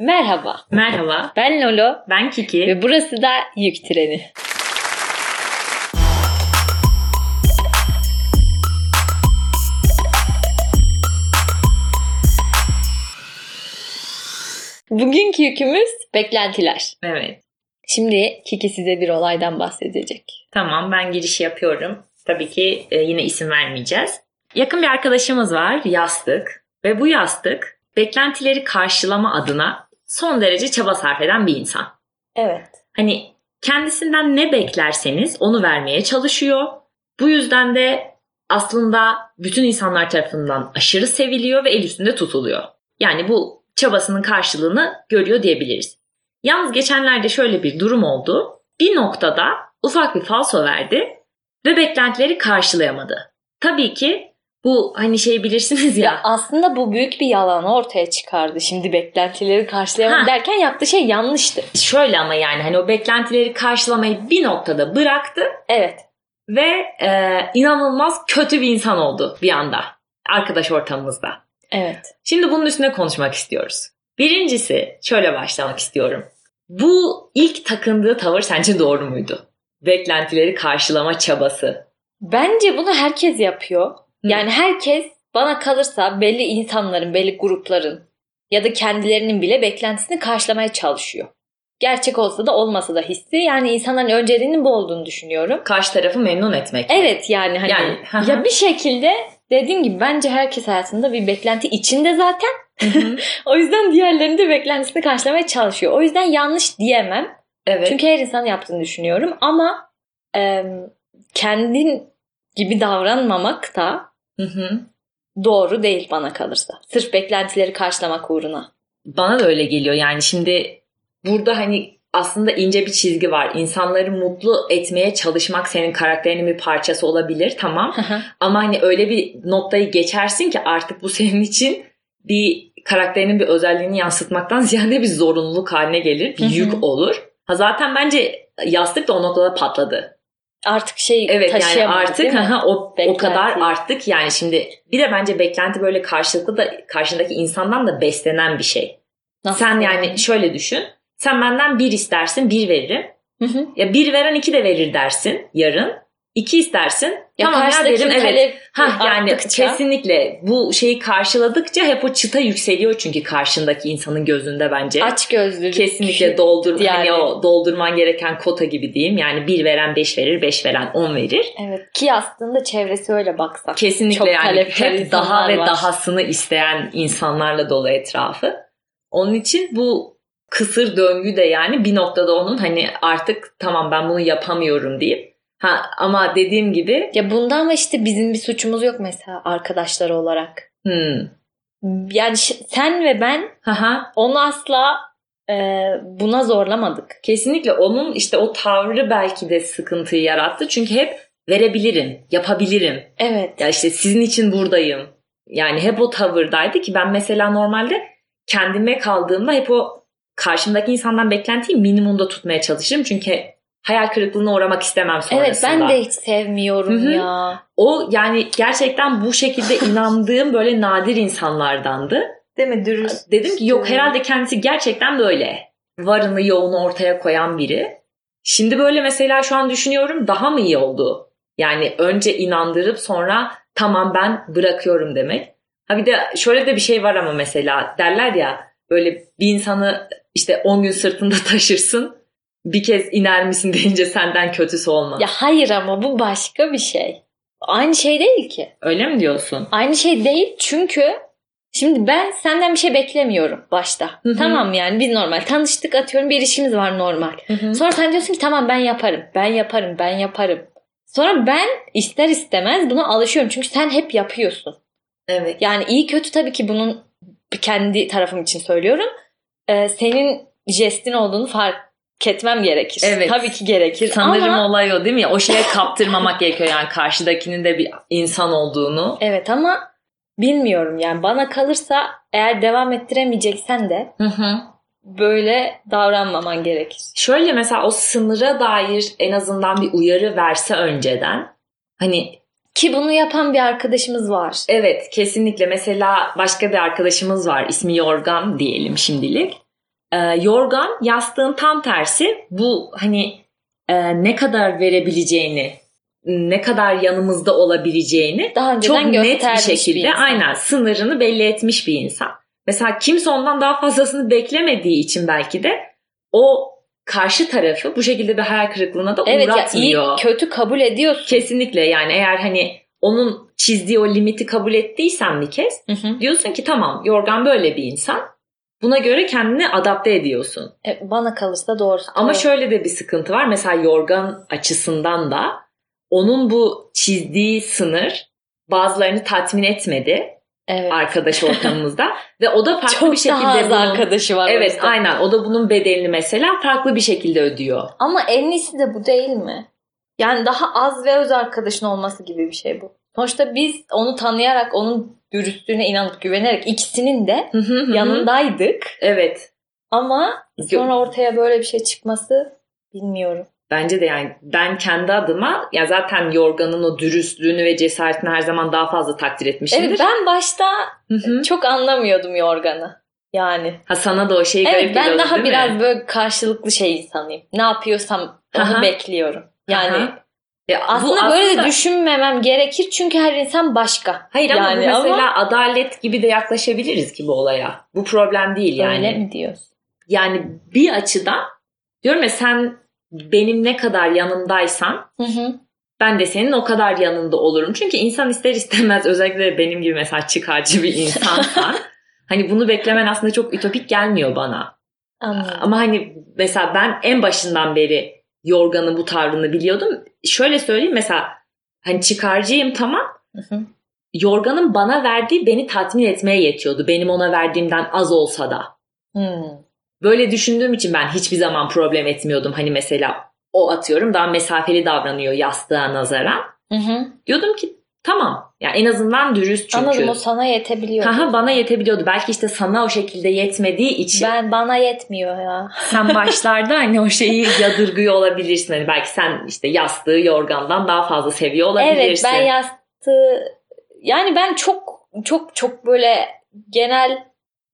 Merhaba. Merhaba. Ben Lolo. Ben Kiki. Ve burası da Yük Treni. Bugünkü yükümüz beklentiler. Evet. Şimdi Kiki size bir olaydan bahsedecek. Tamam ben giriş yapıyorum. Tabii ki e, yine isim vermeyeceğiz. Yakın bir arkadaşımız var yastık ve bu yastık beklentileri karşılama adına son derece çaba sarf eden bir insan. Evet. Hani kendisinden ne beklerseniz onu vermeye çalışıyor. Bu yüzden de aslında bütün insanlar tarafından aşırı seviliyor ve el üstünde tutuluyor. Yani bu çabasının karşılığını görüyor diyebiliriz. Yalnız geçenlerde şöyle bir durum oldu. Bir noktada ufak bir falso verdi ve beklentileri karşılayamadı. Tabii ki bu hani şey bilirsiniz ya. Aslında bu büyük bir yalanı ortaya çıkardı. Şimdi beklentileri karşılayamam Ha. derken yaptığı şey yanlıştı. Şöyle ama yani hani o beklentileri karşılamayı bir noktada bıraktı Evet. ve e, inanılmaz kötü bir insan oldu bir anda arkadaş ortamımızda. Evet. Şimdi bunun üstüne konuşmak istiyoruz. Birincisi şöyle başlamak istiyorum. Bu ilk takındığı tavır sence doğru muydu? Beklentileri karşılama çabası. Bence bunu herkes yapıyor. Yani herkes bana kalırsa belli insanların, belli grupların ya da kendilerinin bile beklentisini karşılamaya çalışıyor. Gerçek olsa da olmasa da hissi yani insanların önceliğinin bu olduğunu düşünüyorum. Karşı tarafı memnun etmek. Evet yani hani Yani, ya bir şekilde dediğim gibi bence herkes hayatında bir beklenti içinde zaten. o yüzden diğerlerinin de beklentisini karşılamaya çalışıyor. O yüzden yanlış diyemem. evet. Çünkü her insan yaptığını düşünüyorum ama e, kendin gibi davranmamak da Hı hı. doğru değil bana kalırsa. Sırf beklentileri karşılamak uğruna. Bana da öyle geliyor. Yani şimdi burada hani aslında ince bir çizgi var. İnsanları mutlu etmeye çalışmak senin karakterinin bir parçası olabilir tamam. Ama hani öyle bir noktayı geçersin ki artık bu senin için bir karakterinin bir özelliğini yansıtmaktan ziyade bir zorunluluk haline gelir. Bir yük olur. Ha zaten bence yastık da o noktada patladı. Artık şey Evet yani taşıyamaz artık değil mi? aha, o, o kadar arttık yani şimdi bir de bence beklenti böyle karşılıklı da karşındaki insandan da beslenen bir şey. Nasıl Sen yani şöyle düşün. Sen benden bir istersin bir veririm. Hı hı. Ya bir veren iki de verir dersin yarın. İki istersin. Ya tamam ya derim evet. Ha yani arttıkça- kesinlikle bu şeyi karşıladıkça hep o çıta yükseliyor çünkü karşındaki insanın gözünde bence. aç gözlülük. Kesinlikle doldur Yani- hani o doldurman gereken kota gibi diyeyim. Yani bir veren beş verir, beş veren on verir. Evet ki aslında çevresi öyle baksa. Kesinlikle Çok yani hep daha ve var. dahasını isteyen insanlarla dolu etrafı. Onun için bu kısır döngü de yani bir noktada onun hani artık tamam ben bunu yapamıyorum deyip ha ama dediğim gibi Ya bunda ama işte bizim bir suçumuz yok mesela arkadaşları olarak. hmm, Yani sen ve ben haha, onu asla e, buna zorlamadık. kesinlikle onun işte o tavrı belki de sıkıntıyı yarattı. Çünkü hep verebilirim, yapabilirim. Evet. Ya işte sizin için buradayım. Yani hep o tavırdaydı ki ben mesela normalde kendime kaldığımda hep o karşımdaki insandan beklentiyi minimumda tutmaya çalışırım. Çünkü hayal kırıklığına uğramak istemem sonrasında. Evet ben de hiç sevmiyorum Hı hı. ya. O yani gerçekten bu şekilde inandığım böyle nadir insanlardandı. Değil mi dürüst? Dedim ki yok herhalde kendisi gerçekten böyle. Varını yoğunu ortaya koyan biri. Şimdi böyle mesela şu an düşünüyorum daha mı iyi oldu? Yani önce inandırıp sonra tamam ben bırakıyorum demek. Ha bir de şöyle de bir şey var ama mesela derler ya böyle bir insanı işte 10 gün sırtında taşırsın. Bir kez iner misin deyince senden kötüsü olmaz. Ya hayır ama bu başka bir şey. Aynı şey değil ki. Öyle mi diyorsun? Aynı şey değil çünkü şimdi ben senden bir şey beklemiyorum başta. Hı hı. Tamam yani biz normal tanıştık atıyorum bir ilişkimiz var normal. Sonra sen diyorsun ki tamam ben yaparım, ben yaparım, ben yaparım. Sonra ben ister istemez buna alışıyorum çünkü sen hep yapıyorsun. Evet. Yani iyi kötü tabii ki bunun kendi tarafım için söylüyorum. Ee, senin jestin olduğunu fark etmem gerekir. Evet. Tabii ki gerekir. Sanırım ama, olay o değil mi? O şeye kaptırmamak gerekiyor yani karşıdakinin de bir insan olduğunu. Evet ama bilmiyorum yani bana kalırsa eğer devam ettiremeyeceksen de Hı hı. böyle davranmaman gerekir. Şöyle mesela o sınıra dair en azından bir uyarı verse önceden. Hani Ki bunu yapan bir arkadaşımız var. evet kesinlikle mesela başka bir arkadaşımız var ismi Yorgan diyelim şimdilik. Ee, yorgan yastığın tam tersi. Bu hani e, ne kadar verebileceğini, ne kadar yanımızda olabileceğini Daha önceden çok net bir şekilde insan. aynen sınırını belli etmiş bir insan. Mesela kimse ondan daha fazlasını beklemediği için belki de o karşı tarafı bu şekilde bir hayal kırıklığına da Evet uğratmıyor. kötü kabul ediyorsun. Kesinlikle yani eğer hani onun çizdiği o limiti kabul ettiysen bir kez Hı hı. diyorsun ki tamam Yorgan böyle bir insan. Buna göre kendini adapte ediyorsun. E, bana kalırsa doğrusu. Ama doğru. şöyle de bir sıkıntı var. Mesela Yorgan açısından da onun bu çizdiği sınır bazılarını tatmin etmedi evet. arkadaş ortamımızda ve o da farklı Çok bir şekilde daha az bunun arkadaşı var. Evet yüzden. aynen o da bunun bedelini mesela farklı bir şekilde ödüyor. Ama en iyisi de bu değil mi? Yani daha az ve öz arkadaşın olması gibi bir şey bu. Sonuçta biz onu tanıyarak, onun dürüstlüğüne inanıp güvenerek ikisinin de yanındaydık. Evet. Ama sonra ortaya böyle bir şey çıkması bilmiyorum. Bence de yani ben kendi adıma ya zaten Yorgan'ın o dürüstlüğünü ve cesaretini her zaman daha fazla takdir etmişimdir. Evet ben başta çok anlamıyordum yorganı. Yani. Ha sana da o şey Evet garip ben geliyordu daha değil mi? biraz böyle karşılıklı şey insanıyım. Ne yapıyorsam onu Aha. bekliyorum. Yani Aha. Ya bu aslında böyle de aslında- düşünmemem gerekir çünkü her insan başka. Hayır ama Yani mesela adalet gibi de yaklaşabiliriz ki bu olaya. Bu problem değil yani. Öyle mi diyorsun? Yani bir açıdan diyorum ya sen benim ne kadar yanımdaysan Hı hı. ben de senin o kadar yanında olurum. Çünkü insan ister istemez özellikle benim gibi mesela çıkarcı bir insansan hani bunu beklemen aslında çok ütopik gelmiyor bana. Anladım. Ama hani mesela ben en başından beri Yorgan'ın bu tavrını biliyordum. Şöyle söyleyeyim mesela hani çıkarcıyım tamam. Hı hı. Yorgan'ın bana verdiği beni tatmin etmeye yetiyordu. Benim ona verdiğimden az olsa da. Hmm. Böyle düşündüğüm için ben hiçbir zaman problem etmiyordum. Hani mesela o atıyorum daha mesafeli davranıyor yastığa nazaran. Hı hı. Diyordum ki tamam. Ya en azından dürüst çünkü. Anladım o sana yetebiliyor. Haha, bana yetebiliyordu. Belki işte sana o şekilde yetmediği için Ben bana yetmiyor ya. sen başlarda hani o şeyi yadırgıyor olabilirsin. Hani belki sen işte yastığı yorgandan daha fazla seviyor Evet olabilirsin. ben yastığı yani ben çok çok çok böyle genel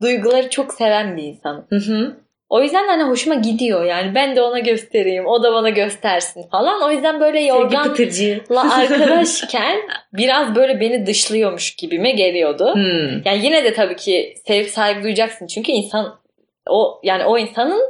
duyguları çok seven bir insanım. Hı hı. O yüzden hani hoşuma gidiyor yani ben de ona göstereyim o da bana göstersin falan. O yüzden böyle yorganla arkadaşken biraz böyle beni dışlıyormuş gibime geliyordu. Hmm. Yani yine de tabii ki sevip saygı duyacaksın çünkü insan o yani o insanın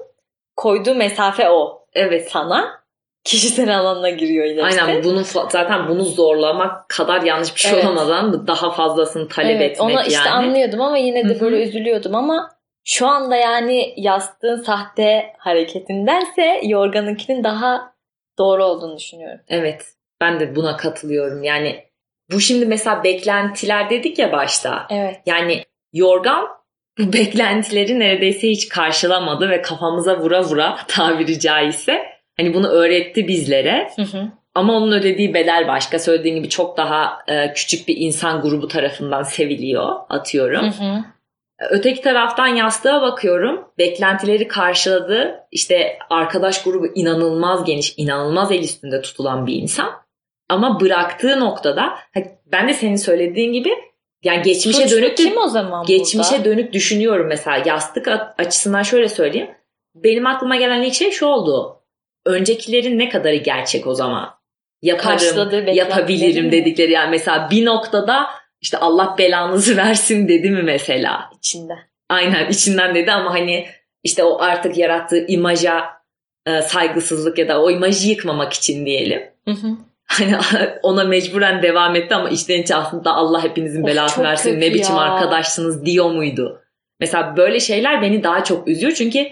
koyduğu mesafe o Evet. sana kişisel alanına giriyor yine işte. Aynen bunu zaten bunu zorlamak kadar yanlış bir şey Evet. olamaz ama daha fazlasını talep evet, etmek Ona işte yani. anlıyordum ama yine de hı. böyle üzülüyordum ama şu anda yani yastığın sahte hareketindense yorganınkinin daha doğru olduğunu düşünüyorum. Evet. Ben de buna katılıyorum. Yani bu şimdi mesela beklentiler dedik ya başta. Evet. Yani yorgan bu beklentileri neredeyse hiç karşılamadı ve kafamıza vura vura tabiri caizse hani bunu öğretti bizlere. Hı hı. Ama onun ödediği bedel başka. Söylediğin gibi çok daha e, küçük bir insan grubu tarafından seviliyor atıyorum. Hı hı. Öteki taraftan yastığa bakıyorum. Beklentileri karşıladı. İşte arkadaş grubu inanılmaz geniş, inanılmaz el üstünde tutulan bir insan. Ama bıraktığı noktada ben de senin söylediğin gibi yani geçmişe Suçlu dönük kim o zaman geçmişe burada? dönük düşünüyorum mesela yastık açısından şöyle söyleyeyim. Benim aklıma gelen ilk şey şu oldu. Öncekilerin ne kadarı gerçek o zaman? Yaparım, yapabilirim mi? dedikleri yani mesela bir noktada işte Allah belanızı versin dedi mi mesela? içinde. Aynen içinden dedi ama hani işte o artık yarattığı imaja e, saygısızlık ya da o imajı yıkmamak için diyelim. Hı hı. Hani ona mecburen devam etti ama içten içe aslında Allah hepinizin Of, belasını çok versin ne biçim ya. arkadaşsınız diyor muydu? Mesela böyle şeyler beni daha çok üzüyor çünkü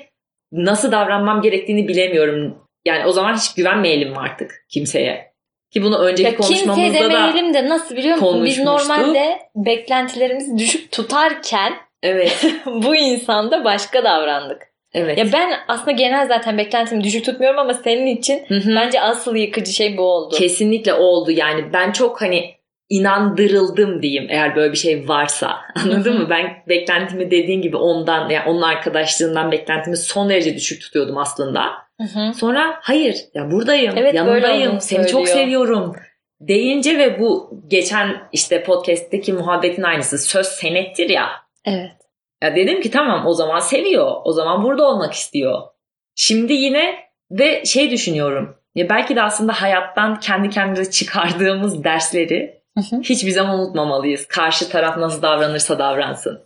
nasıl davranmam gerektiğini bilemiyorum. Yani o zaman hiç güvenmeyelim artık kimseye? Ki bunu önceki Ya konuşmamızda da demeyelim de nasıl biliyor musun? Biz normalde beklentilerimizi düşük tutarken evet bu insanda başka davrandık. evet. Ya ben aslında genel zaten beklentimi düşük tutmuyorum ama senin için Hı hı. bence asıl yıkıcı şey bu oldu. Kesinlikle oldu yani ben çok hani inandırıldım diyeyim eğer böyle bir şey varsa anladın mı ben beklentimi dediğin gibi ondan yani onun arkadaşlığından beklentimi son derece düşük tutuyordum aslında sonra hayır ya buradayım Evet, yanındayım seni çok söylüyor. seviyorum deyince ve bu geçen işte podcast'teki muhabbetin aynısı söz senettir ya Evet. Ya dedim ki tamam o zaman seviyor. O zaman burada olmak istiyor. Şimdi yine ve şey düşünüyorum. Ya belki de aslında hayattan kendi kendimize çıkardığımız dersleri hiçbir zaman unutmamalıyız. Karşı taraf nasıl davranırsa davransın.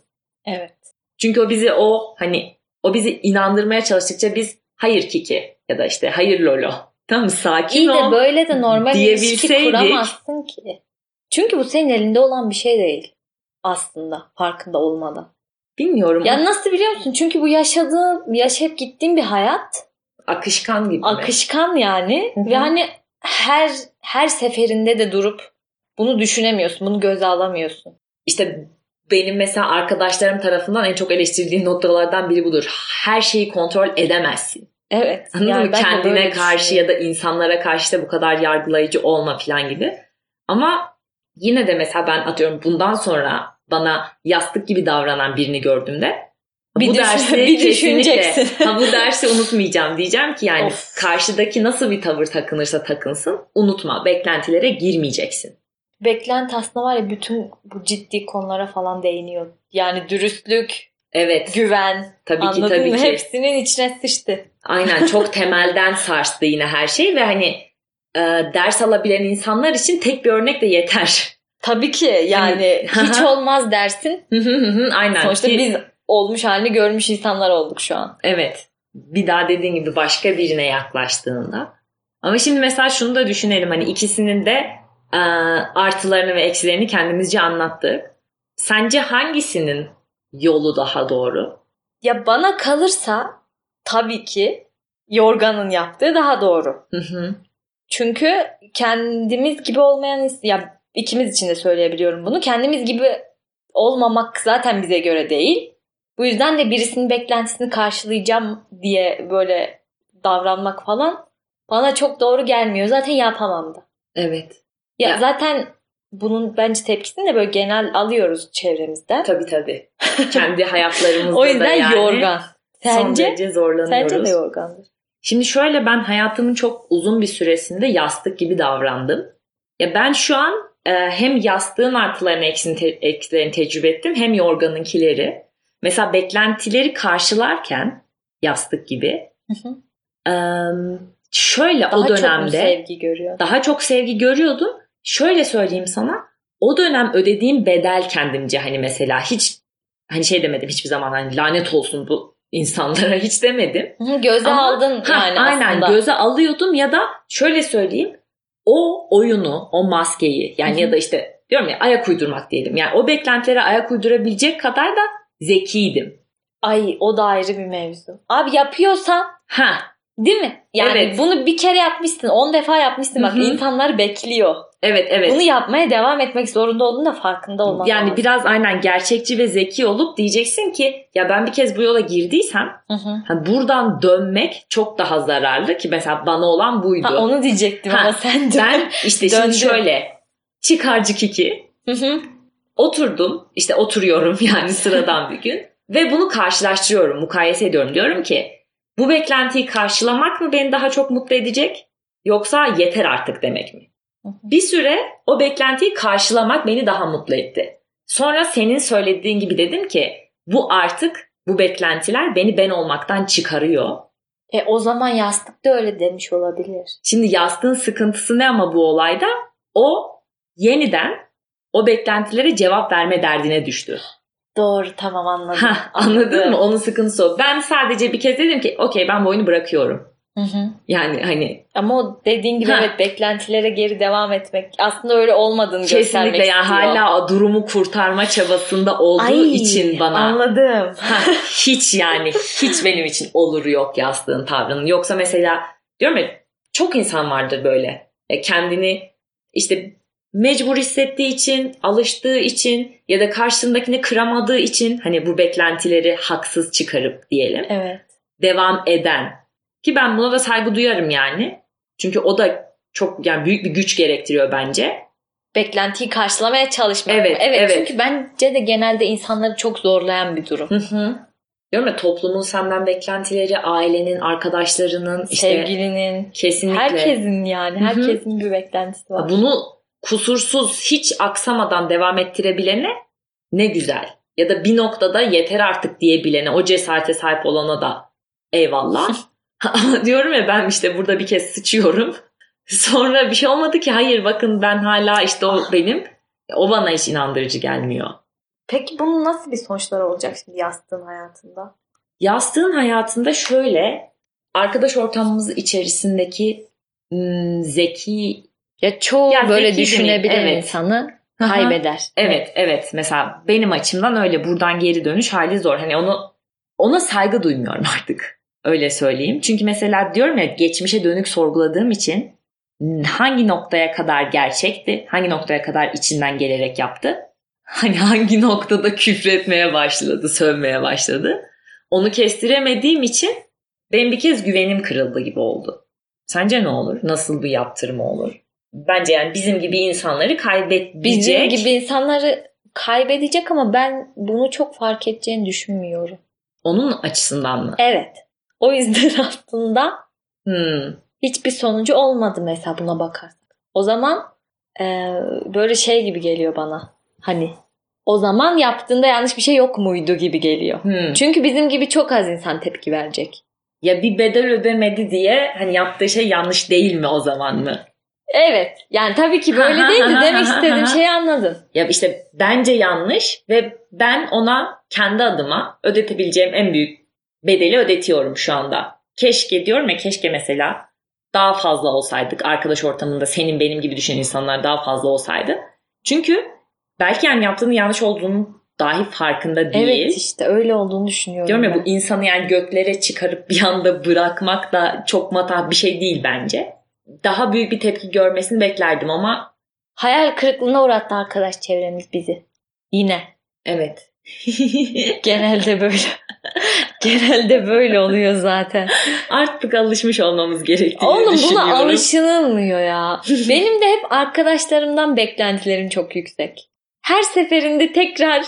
Evet. Çünkü o bizi o hani o bizi inandırmaya çalıştıkça biz hayır Kiki ya da işte hayır Lolo. Tamam sakin İyi ol. de böyle de normal ilişki kuramazsın ki. Çünkü bu senin elinde olan bir şey değil. Aslında farkında olmadan. Bilmiyorum. Ya nasıl biliyor musun? Çünkü bu yaşadığın, yaşayıp gittiğin bir hayat akışkan gibi. mi? akışkan yani Hı hı. ve hani her her seferinde de durup bunu düşünemiyorsun, bunu göze alamıyorsun. İşte benim mesela arkadaşlarım tarafından en çok eleştirildiğim noktalardan biri budur. Her şeyi kontrol edemezsin. Evet. Anladın yani mı? Kendine karşı ya da insanlara karşı da bu kadar yargılayıcı olma falan gibi. Ama yine de mesela ben atıyorum bundan sonra bana yastık gibi davranan birini gördüğümde Bir bu düşün- dersi bir kesinlikle düşüneceksin. ha bu dersi unutmayacağım diyeceğim ki yani Of. karşıdaki nasıl bir tavır takınırsa takınsın unutma beklentilere girmeyeceksin. Beklenti aslında var ya bütün bu ciddi konulara falan değiniyor. Yani dürüstlük, Evet güven, tabii ki anladın tabii mı? ki. Hepsinin içine sıçtı. Aynen çok temelden sarstı yine her şey ve hani e, ders alabilen insanlar için tek bir örnek de yeter. Tabii ki yani Hani- hiç olmaz dersin. Aynen. Sonuçta Ki- biz olmuş halini görmüş insanlar olduk şu an. Evet. Bir daha dediğin gibi başka birine yaklaştığında. Ama şimdi mesela şunu da düşünelim hani ikisinin de artılarını ve eksilerini kendimizce anlattık. Sence hangisinin yolu daha doğru? Ya bana kalırsa tabii ki Yorgan'ın yaptığı daha doğru. Hı hı. Çünkü kendimiz gibi olmayan ya ikimiz için de söyleyebiliyorum bunu. Kendimiz gibi olmamak zaten bize göre değil. Bu yüzden de birisinin beklentisini karşılayacağım diye böyle davranmak falan bana çok doğru gelmiyor. Zaten yapamam da. Evet. Ya, Ya. zaten bunun bence tepkisini de böyle genel alıyoruz çevremizden. Tabii tabii. Kendi hayatlarımızda O da yüzden yani yorgan. son Sence? derece zorlanıyoruz. Sence de yorgandır. Şimdi şöyle ben hayatımın çok uzun bir süresinde yastık gibi davrandım. Ya ben şu an e, hem yastığın artılarını eksini te- eksilerini tecrübe ettim hem yorganınkileri. Mesela beklentileri karşılarken yastık gibi Hı hı. e, şöyle Daha o çok dönemde sevgi görüyor? daha çok sevgi görüyordum. Şöyle söyleyeyim sana o dönem ödediğim bedel kendimce hani mesela hiç hani şey demedim hiçbir zaman hani lanet olsun bu insanlara hiç demedim. Hı, Göze Ama- aldın Ha, yani aynen aslında. göze alıyordum ya da şöyle söyleyeyim o oyunu o maskeyi yani Hı hı. ya da işte diyorum ya ayak uydurmak diyelim yani o beklentilere ayak uydurabilecek kadar da zekiydim. Ay o da ayrı bir mevzu. Abi yapıyorsan Ha değil mi? Yani Evet. bunu bir kere yapmışsın, 10 defa yapmışsın. Bak Hı hı. insanlar bekliyor. evet evet. Bunu yapmaya devam etmek zorunda olduğunu da farkında olman yani lazım. biraz aynen gerçekçi ve zeki olup diyeceksin ki ya ben bir kez bu yola girdiysem Hı hı. ha, buradan dönmek çok daha zararlı ki mesela bana olan buydu. Ha, onu diyecektim Ha, ama sen de. ben işte şimdi şöyle çıkarcı kiki oturdum işte oturuyorum yani sıradan bir gün ve bunu karşılaştırıyorum mukayese ediyorum diyorum ki bu beklentiyi karşılamak mı beni daha çok mutlu edecek yoksa yeter artık demek mi? Bir süre o beklentiyi karşılamak beni daha mutlu etti. Sonra senin söylediğin gibi dedim ki bu artık bu beklentiler beni ben olmaktan çıkarıyor. E o zaman yastık da öyle demiş olabilir. Şimdi yastığın sıkıntısı ne ama bu olayda? O yeniden o beklentilere cevap verme derdine düştü. Doğru tamam anladım. Hah, anladın mı? Onun sıkıntısı o. Ben sadece bir kez dedim ki okey ben bu oyunu bırakıyorum. Hı hı. Yani hani Ama o dediğin gibi Ha. evet beklentilere geri devam etmek aslında öyle olmadığını göstermek kesinlikle yani istiyor. hala durumu kurtarma çabasında olduğu Ay, için bana Anladım. Ha, hiç yani hiç benim için oluru yok yastığın tavrının. Yoksa mesela diyorum ya çok insan vardır böyle. E, kendini işte mecbur hissettiği için, alıştığı için ya da karşısındakini kıramadığı için hani bu beklentileri haksız çıkarıp diyelim Evet. devam eden ki ben buna da saygı duyarım yani. Çünkü o da çok yani büyük bir güç gerektiriyor bence. Beklentiyi karşılamaya çalışmak. Evet, evet. evet. Çünkü bence de genelde insanları çok zorlayan bir durum. Hı hı. Diyorum ya toplumun senden beklentileri, ailenin, arkadaşlarının işte Sevgilinin, kesinlikle herkesin yani Hı hı. herkesin bir beklentisi var. bunu kusursuz hiç aksamadan devam ettirebilene ne güzel. ya da bir noktada yeter artık diyebilene o cesarete sahip olana da eyvallah. Diyorum ya ben işte burada bir kez sıçıyorum. Sonra bir şey olmadı ki hayır bakın ben hala işte o benim. O bana hiç inandırıcı gelmiyor. Peki bunun nasıl bir sonuçları olacak şimdi yastığın hayatında? Yastığın hayatında şöyle arkadaş ortamımız içerisindeki zeki Ya çoğu Ya böyle düşünebilen evet. insanı Aha. kaybeder. Evet evet mesela benim açımdan öyle buradan geri dönüş hali zor. Hani onu ona saygı duymuyorum artık. Öyle söyleyeyim. Çünkü mesela diyorum ya geçmişe dönük sorguladığım için hangi noktaya kadar gerçekti? Hangi noktaya kadar içinden gelerek yaptı? Hani hangi noktada küfretmeye başladı, sövmeye başladı? Onu kestiremediğim için benim bir kez güvenim kırıldı gibi oldu. Sence ne olur? Nasıl bir yaptırım olur? Bence yani bizim gibi insanları kaybedecek. Bizim gibi insanları kaybedecek ama ben bunu çok fark edeceğini düşünmüyorum. Onun açısından mı? Evet. O yüzden aslında Hmm. hiçbir sonucu olmadı mesela buna bakarsak. O zaman e, böyle şey gibi geliyor bana. Hani o zaman yaptığında yanlış bir şey yok muydu gibi geliyor. Hmm. Çünkü bizim gibi çok az insan tepki verecek. Ya bir bedel ödemedi diye hani yaptığı şey yanlış değil mi o zaman mı? Evet. Yani tabii ki böyle değil de demek istediğim şeyi anladın. Ya işte bence yanlış ve ben ona kendi adıma ödetebileceğim en büyük bedeli ödetiyorum şu anda. Keşke diyorum ya keşke mesela daha fazla olsaydık arkadaş ortamında senin benim gibi düşünen insanlar daha fazla olsaydı. Çünkü belki yani yaptığının yanlış olduğunu dahi farkında değil. Evet işte öyle olduğunu düşünüyorum. Diyorum ya ben. bu insanı yani göklere çıkarıp bir anda bırakmak da çok matah bir şey değil bence. Daha büyük bir tepki görmesini beklerdim ama Hayal kırıklığına uğrattı arkadaş çevremiz bizi. Yine. evet. Genelde böyle. Genelde böyle oluyor zaten. Artık alışmış olmamız gerektiğini Oğlum buna alışılmıyor ya. Benim de hep arkadaşlarımdan beklentilerim çok yüksek. Her seferinde tekrar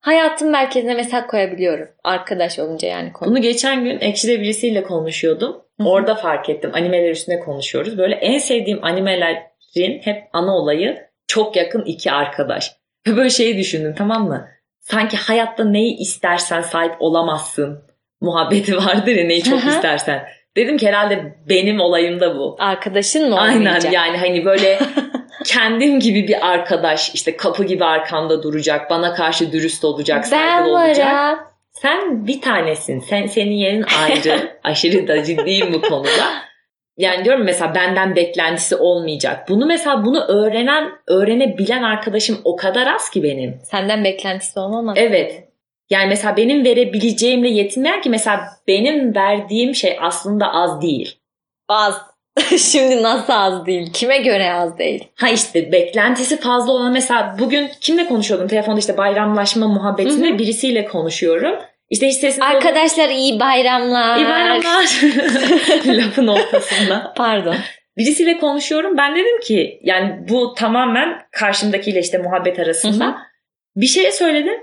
hayatın merkezine mesaj koyabiliyorum. Arkadaş olunca yani konu. Bunu geçen gün Ekşi'de birisiyle konuşuyordum. Orada fark ettim. Animeler üstüne konuşuyoruz. Böyle en sevdiğim animelerin hep ana olayı çok yakın iki arkadaş. Böyle şeyi düşündüm tamam mı? Sanki hayatta neyi istersen sahip olamazsın. Muhabbeti vardır ya neyi çok istersen. Dedim ki herhalde benim olayım da bu. Arkadaşın mı Aynen olmayacak? yani hani böyle kendim gibi bir arkadaş işte kapı gibi arkamda duracak. Bana karşı dürüst olacak, ben saygılı olacak. Sen bir tanesin. Sen senin yerin ayrı. Aşırı da ciddiyim bu konuda. Yani diyorum mesela benden beklentisi olmayacak. Bunu mesela bunu öğrenen, öğrenebilen arkadaşım o kadar az ki benim. Senden beklentisi olmamaz. Evet. Yani mesela benim verebileceğimle yetinmeyen ki mesela benim verdiğim şey aslında az değil. Az. Şimdi nasıl az değil? Kime göre az değil? Ha işte beklentisi fazla olan mesela bugün kimle konuşuyordum? Telefonda işte bayramlaşma muhabbetinde Hı hı. birisiyle konuşuyorum. İşte hiç sesini Arkadaşlar iyi bayramlar. İyi bayramlar. Lafın ortasında. Pardon. Birisiyle konuşuyorum. Ben dedim ki yani bu tamamen karşımdakiyle işte muhabbet arasında. Hı hı. Bir şey söyledim.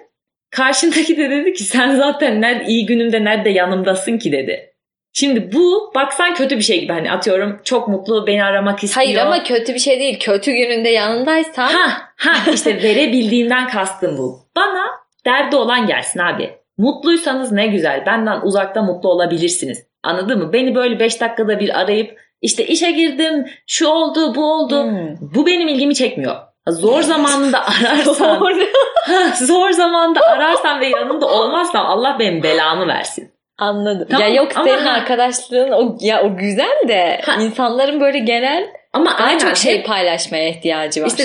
Karşımdaki de dedi ki sen zaten nerede iyi günümde nerede yanımdasın ki dedi. Şimdi bu baksan kötü bir şey gibi hani atıyorum çok mutlu beni aramak istiyor. Hayır ama kötü bir şey değil. Kötü gününde yanındaysan Ha ha işte verebildiğinden kastım bu. Bana derdi olan gelsin abi. Mutluysanız ne güzel. Benden uzakta mutlu olabilirsiniz. Anladın mı? Beni böyle 5 dakikada bir arayıp işte işe girdim, şu oldu, bu oldu. Hmm. Bu benim ilgimi çekmiyor. Zor zamanında ararsan, Doğru. Ha, zor zamanda ararsan ve yanında olmazsam Allah benim belamı versin. Anladım. Tamam, ya yok senin ha- arkadaşlığın o ya o güzel de Ha. insanların böyle genel Ama daha aynen çok şey hep- paylaşmaya ihtiyacı var. İşte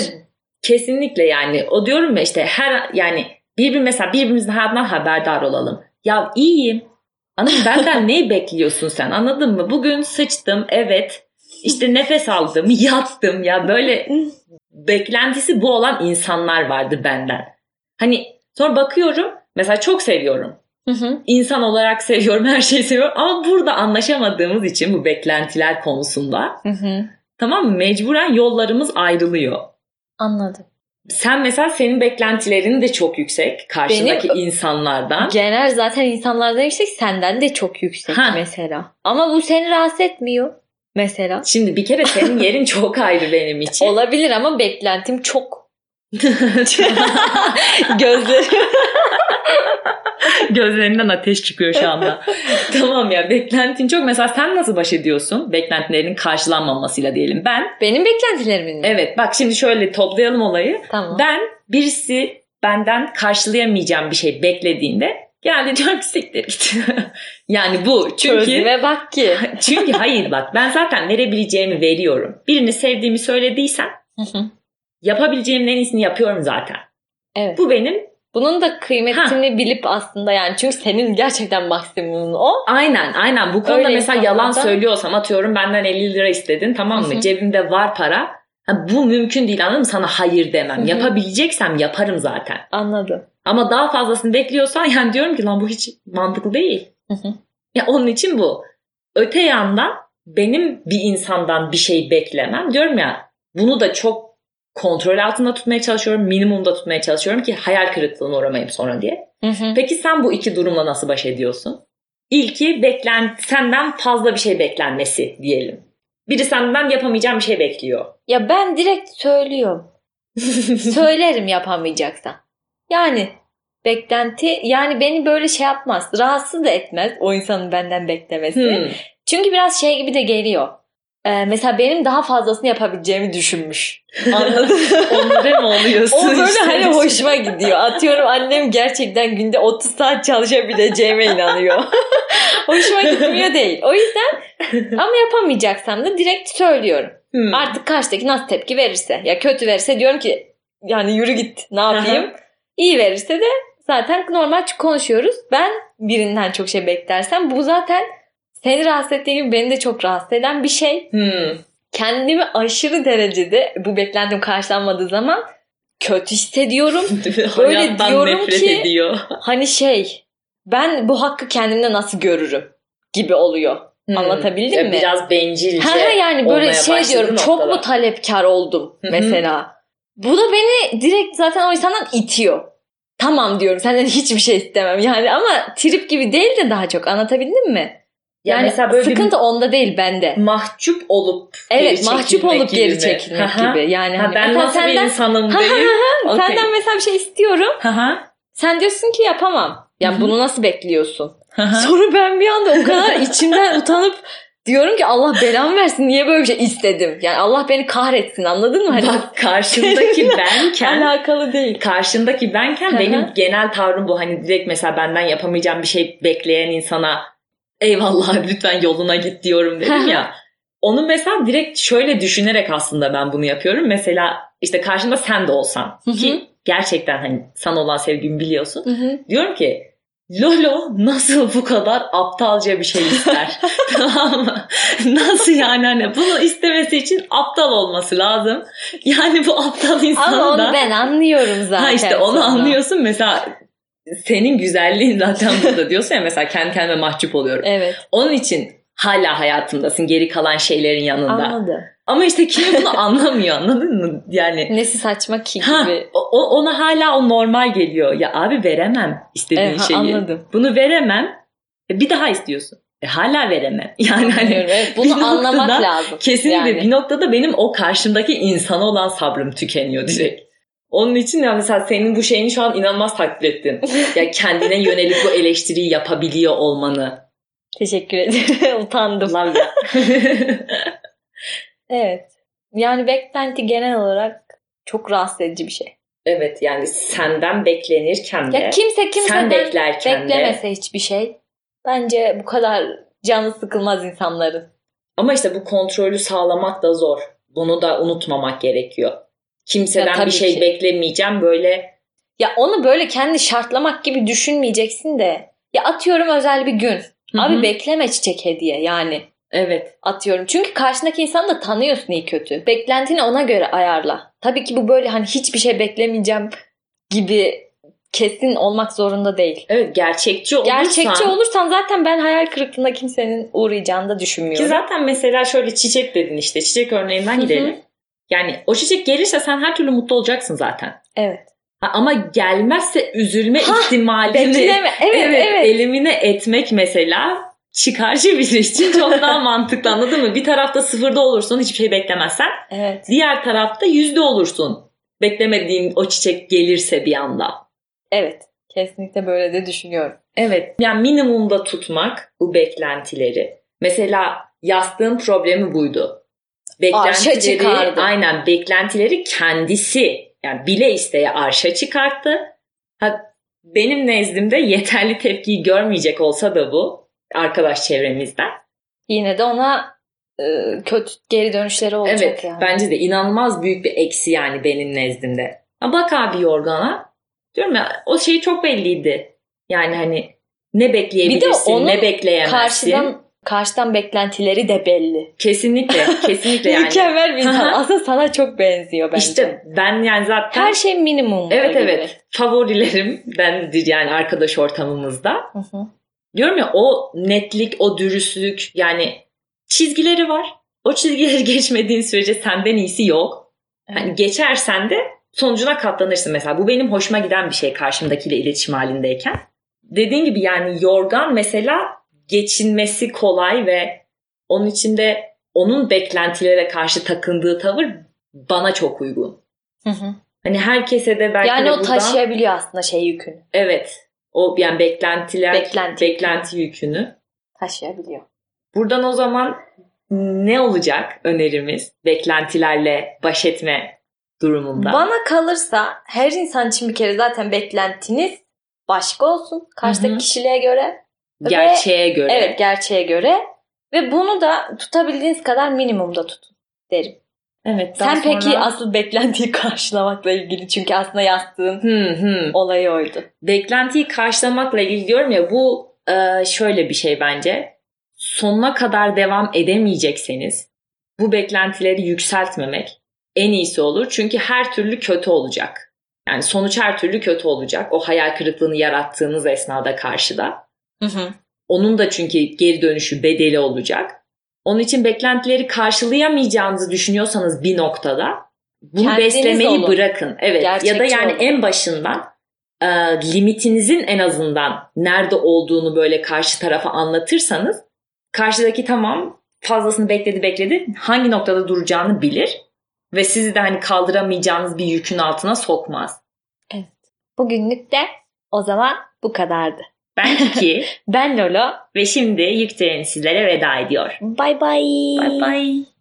kesinlikle yani o diyorum ya işte her yani birbir mesela birbirimizin hayatından haberdar olalım. Ya iyiyim. Mı? Benden neyi bekliyorsun sen anladın mı? Bugün sıçtım evet. İşte nefes aldım yattım ya böyle beklentisi bu olan insanlar vardı benden. Hani sonra bakıyorum mesela çok seviyorum. Hı hı. İnsan olarak seviyorum her şeyi seviyorum ama burada anlaşamadığımız için bu beklentiler konusunda Hı hı. tamam mı mecburen yollarımız ayrılıyor. Anladım. Sen mesela senin beklentilerin de çok yüksek karşındaki insanlardan. Genel zaten insanlardan yüksek senden de çok yüksek Ha. mesela. Ama bu seni rahatsız etmiyor mesela. Şimdi bir kere senin yerin çok ayrı benim için. Olabilir ama beklentim çok. Gözlerim Gözlerinden ateş çıkıyor şu anda. tamam ya beklentin çok. Mesela sen nasıl baş ediyorsun? Beklentilerinin karşılanmamasıyla diyelim. Ben Benim beklentilerimin mi? evet bak şimdi şöyle toplayalım olayı. Tamam. Ben birisi benden karşılayamayacağım bir şey beklediğinde geldi diyorum ki siktir git. yani bu. Çünkü Çözüme bak ki. çünkü hayır bak ben zaten verebileceğimi veriyorum. Birini sevdiğimi söylediysem yapabileceğimin en iyisini yapıyorum zaten. evet. Bu benim Bunun da kıymetini bilip aslında yani çünkü senin gerçekten maksimumun o. aynen aynen bu konuda Öyle mesela yalan insanlarda- söylüyorsam atıyorum benden 50 lira istedin tamam mı? Hı hı. Cebimde var para. Ha, bu mümkün değil anladın mı? Sana hayır demem. Hı hı. Yapabileceksem yaparım zaten. Anladım. Ama daha fazlasını bekliyorsan yani diyorum ki lan bu hiç mantıklı değil. Hı hı. Ya onun için bu. Öte yandan benim bir insandan bir şey beklemem. Diyorum ya bunu da çok kontrol altında tutmaya çalışıyorum. Minimumda tutmaya çalışıyorum ki hayal kırıklığına uğramayayım sonra diye. Hı hı. Peki sen bu iki durumla nasıl baş ediyorsun? İlki beklen senden fazla bir şey beklenmesi diyelim. Biri senden yapamayacağın bir şey bekliyor. Ya ben direkt söylüyorum. Söylerim yapamayacaksan. Yani beklenti yani beni böyle şey yapmaz. Rahatsız da etmez o insanın benden beklemesi. Hmm. Çünkü biraz şey gibi de geliyor. Ee, mesela benim daha fazlasını yapabileceğimi düşünmüş. Anladın? Onlara mı oluyorsun? O böyle işte? hani hoşuma gidiyor. Atıyorum annem gerçekten günde 30 saat çalışabileceğime inanıyor. hoşuma gitmiyor değil. O yüzden ama yapamayacaksam da direkt söylüyorum. Hmm. Artık karşıdaki nasıl tepki verirse. Ya kötü verirse diyorum ki yani yürü git ne yapayım. İyi verirse de zaten normal konuşuyoruz. Ben birinden çok şey beklersem bu zaten seni rahatsız ettiği gibi beni de çok rahatsız eden bir şey. Hmm. Kendimi aşırı derecede bu beklentim karşılanmadığı zaman kötü hissediyorum. Böyle diyorum nefret ki- ediyor. Hani şey ben bu hakkı kendimde nasıl görürüm gibi oluyor. Hmm. Anlatabildim Ya mi? Biraz bencilce. Ha yani böyle şey diyorum çok mu talepkar oldum mesela. Bu da beni direkt zaten o insandan itiyor. Tamam diyorum senden hiçbir şey istemem yani ama trip gibi değil de daha çok anlatabildim mi? Ya Yani mesela böyle bir sıkıntı onda değil bende. mahcup olup Evet geri mahcup olup gibi geri çekilmek hı. gibi. Yani Ha, hani ben nasıl bir senden, insanım Ha, ha, değil. Okey. senden mesela bir şey istiyorum. Hı hı. Sen diyorsun ki yapamam. Yani bunu nasıl bekliyorsun? Hı hı. Sonra ben bir anda o kadar içimden utanıp diyorum ki Allah belamı versin niye böyle bir şey istedim? Yani Allah beni kahretsin anladın mı? Hani Bak karşındaki benken alakalı değil. karşındaki benken Hı hı. benim genel tavrım bu. Hani direkt mesela benden yapamayacağım bir şey bekleyen insana eyvallah lütfen yoluna git diyorum dedim ya. Onu mesela direkt şöyle düşünerek aslında ben bunu yapıyorum. Mesela işte karşımda sen de olsan ki gerçekten hani sana olan sevgimi biliyorsun. Diyorum ki Lolo nasıl bu kadar aptalca bir şey ister? tamam mı? Nasıl yani hani bunu istemesi için aptal olması lazım. Yani bu aptal insan Ama onu da ben anlıyorum zaten. ha işte onu sonra. anlıyorsun mesela senin güzelliğin zaten burada diyorsun ya mesela kendi kendime mahcup oluyorum. Evet Onun için hala hayatımdasın geri kalan şeylerin yanında. anladım. Ama işte kimi bunu anlamıyor anladın mı? Yani Nesi saçma ki gibi. o- o- ona hala o normal geliyor. Ya abi veremem istediğin Evet, şeyi. anladım. Bunu veremem. E, bir daha istiyorsun. E, hala veremem. Yani hani. Evet, bunu anlamak lazım. kesinlikle Yani. bir noktada benim o karşımdaki insana olan sabrım tükeniyor direkt. Onun için ya mesela senin bu şeyini şu an inanılmaz takdir ettim. ya kendine yönelik bu eleştiriyi yapabiliyor olmanı. Teşekkür ederim. Utandım. Love ya. Evet. Yani beklenti genel olarak çok rahatsız edici bir şey. evet yani senden beklenirken de Ya kimse kimseden beklerken de beklemese hiçbir şey. Bence bu kadar canı sıkılmaz insanların. Ama işte bu kontrolü sağlamak da zor. Bunu da unutmamak gerekiyor. Ya Kimseden tabii bir şey ki. beklemeyeceğim böyle. Ya onu böyle kendi şartlamak gibi düşünmeyeceksin de. Ya atıyorum özel bir gün. Hı Abi bekleme çiçek hediye yani. Evet. Atıyorum. Çünkü karşındaki insanı da tanıyorsun iyi kötü. Beklentini ona göre ayarla. Tabii ki bu böyle hani hiçbir şey beklemeyeceğim gibi kesin olmak zorunda değil. Evet gerçekçi olursan. Gerçekçi olursan zaten ben hayal kırıklığına kimsenin uğrayacağını da düşünmüyorum. Ki zaten mesela şöyle çiçek dedin işte. Çiçek örneğinden Hı hı. Yani o çiçek gelirse sen her türlü mutlu olacaksın zaten. Evet. Ha, ama gelmezse üzülme Ha, ihtimalini. Evet evet, evet. elimine etmek mesela çıkarcı bir iş için çok daha mantıklı anladın mı? Bir tarafta sıfırda olursun hiçbir şey beklemezsen. Evet. Diğer tarafta yüzde olursun. Beklemediğin o çiçek gelirse bir anda. Evet. Kesinlikle böyle de düşünüyorum. Evet. Yani minimumda tutmak bu beklentileri. Mesela yastığın problemi buydu. Arşa çıkardı. aynen beklentileri kendisi yani bile isteye arşa çıkarttı. Ha, benim nezdimde yeterli tepkiyi görmeyecek olsa da bu arkadaş çevremizden. Yine de ona e, kötü geri dönüşleri olacak Evet yani. bence de inanılmaz büyük bir eksi yani benim nezdimde. Ha, bak abi yorgana diyorum ya o şey çok belliydi. Yani hani ne bekleyebilirsin onun ne bekleyemezsin. Karşıdan karşıdan beklentileri de belli. Kesinlikle kesinlikle yani. Mükemmel bir insan. Aslında sana çok benziyor bence. İşte ben yani zaten her şey minimum. evet evet favorilerimdendir yani arkadaş ortamımızda. Hı hı. Diyorum ya o netlik, o dürüstlük yani çizgileri var. O çizgileri geçmediğin sürece senden iyisi yok. Hani geçersen de sonucuna katlanırsın mesela. Bu benim hoşuma giden bir şey karşımdakiyle iletişim halindeyken. Dediğin gibi yani yorgan mesela geçinmesi kolay ve onun içinde onun beklentilere karşı takındığı tavır bana çok uygun. Hı hı. Hani herkese de belki Yani de o buradan taşıyabiliyor aslında şey yükünü. evet o yani beklentiler Beklenti. beklenti yükünü. Taşıyabiliyor. Buradan o zaman ne olacak önerimiz beklentilerle baş etme durumunda? Bana kalırsa her insan için bir kere zaten beklentiniz başka olsun. Karşıdaki kişiliğe göre. Ve- Gerçeğe göre. Evet gerçeğe göre. Ve bunu da tutabildiğiniz kadar minimumda tutun derim. Evet. Sen peki sonra- asıl beklentiyi karşılamakla ilgili çünkü aslında yastığın Hı hı. olayı oydu. Beklentiyi karşılamakla ilgili diyorum ya bu e, şöyle bir şey bence. Sonuna kadar devam edemeyecekseniz bu beklentileri yükseltmemek en iyisi olur. Çünkü her türlü kötü olacak. Yani sonuç her türlü kötü olacak. O hayal kırıklığını yarattığınız esnada karşıda. Hı hı. Onun da çünkü geri dönüşü bedeli olacak. Onun için beklentileri karşılayamayacağınızı düşünüyorsanız bir noktada bunu Kendiniz beslemeyi olun. bırakın. Evet. ya da Gerçekçi yani olun. en başından e, limitinizin en azından nerede olduğunu böyle karşı tarafa anlatırsanız karşıdaki tamam fazlasını bekledi bekledi hangi noktada duracağını bilir ve sizi de hani kaldıramayacağınız bir yükün altına sokmaz. Bugünlük de o zaman bu kadardı. Ben Kiki Ben Lolo. ve şimdi yük treni sizlere veda ediyor. Bye bye. Bye bye.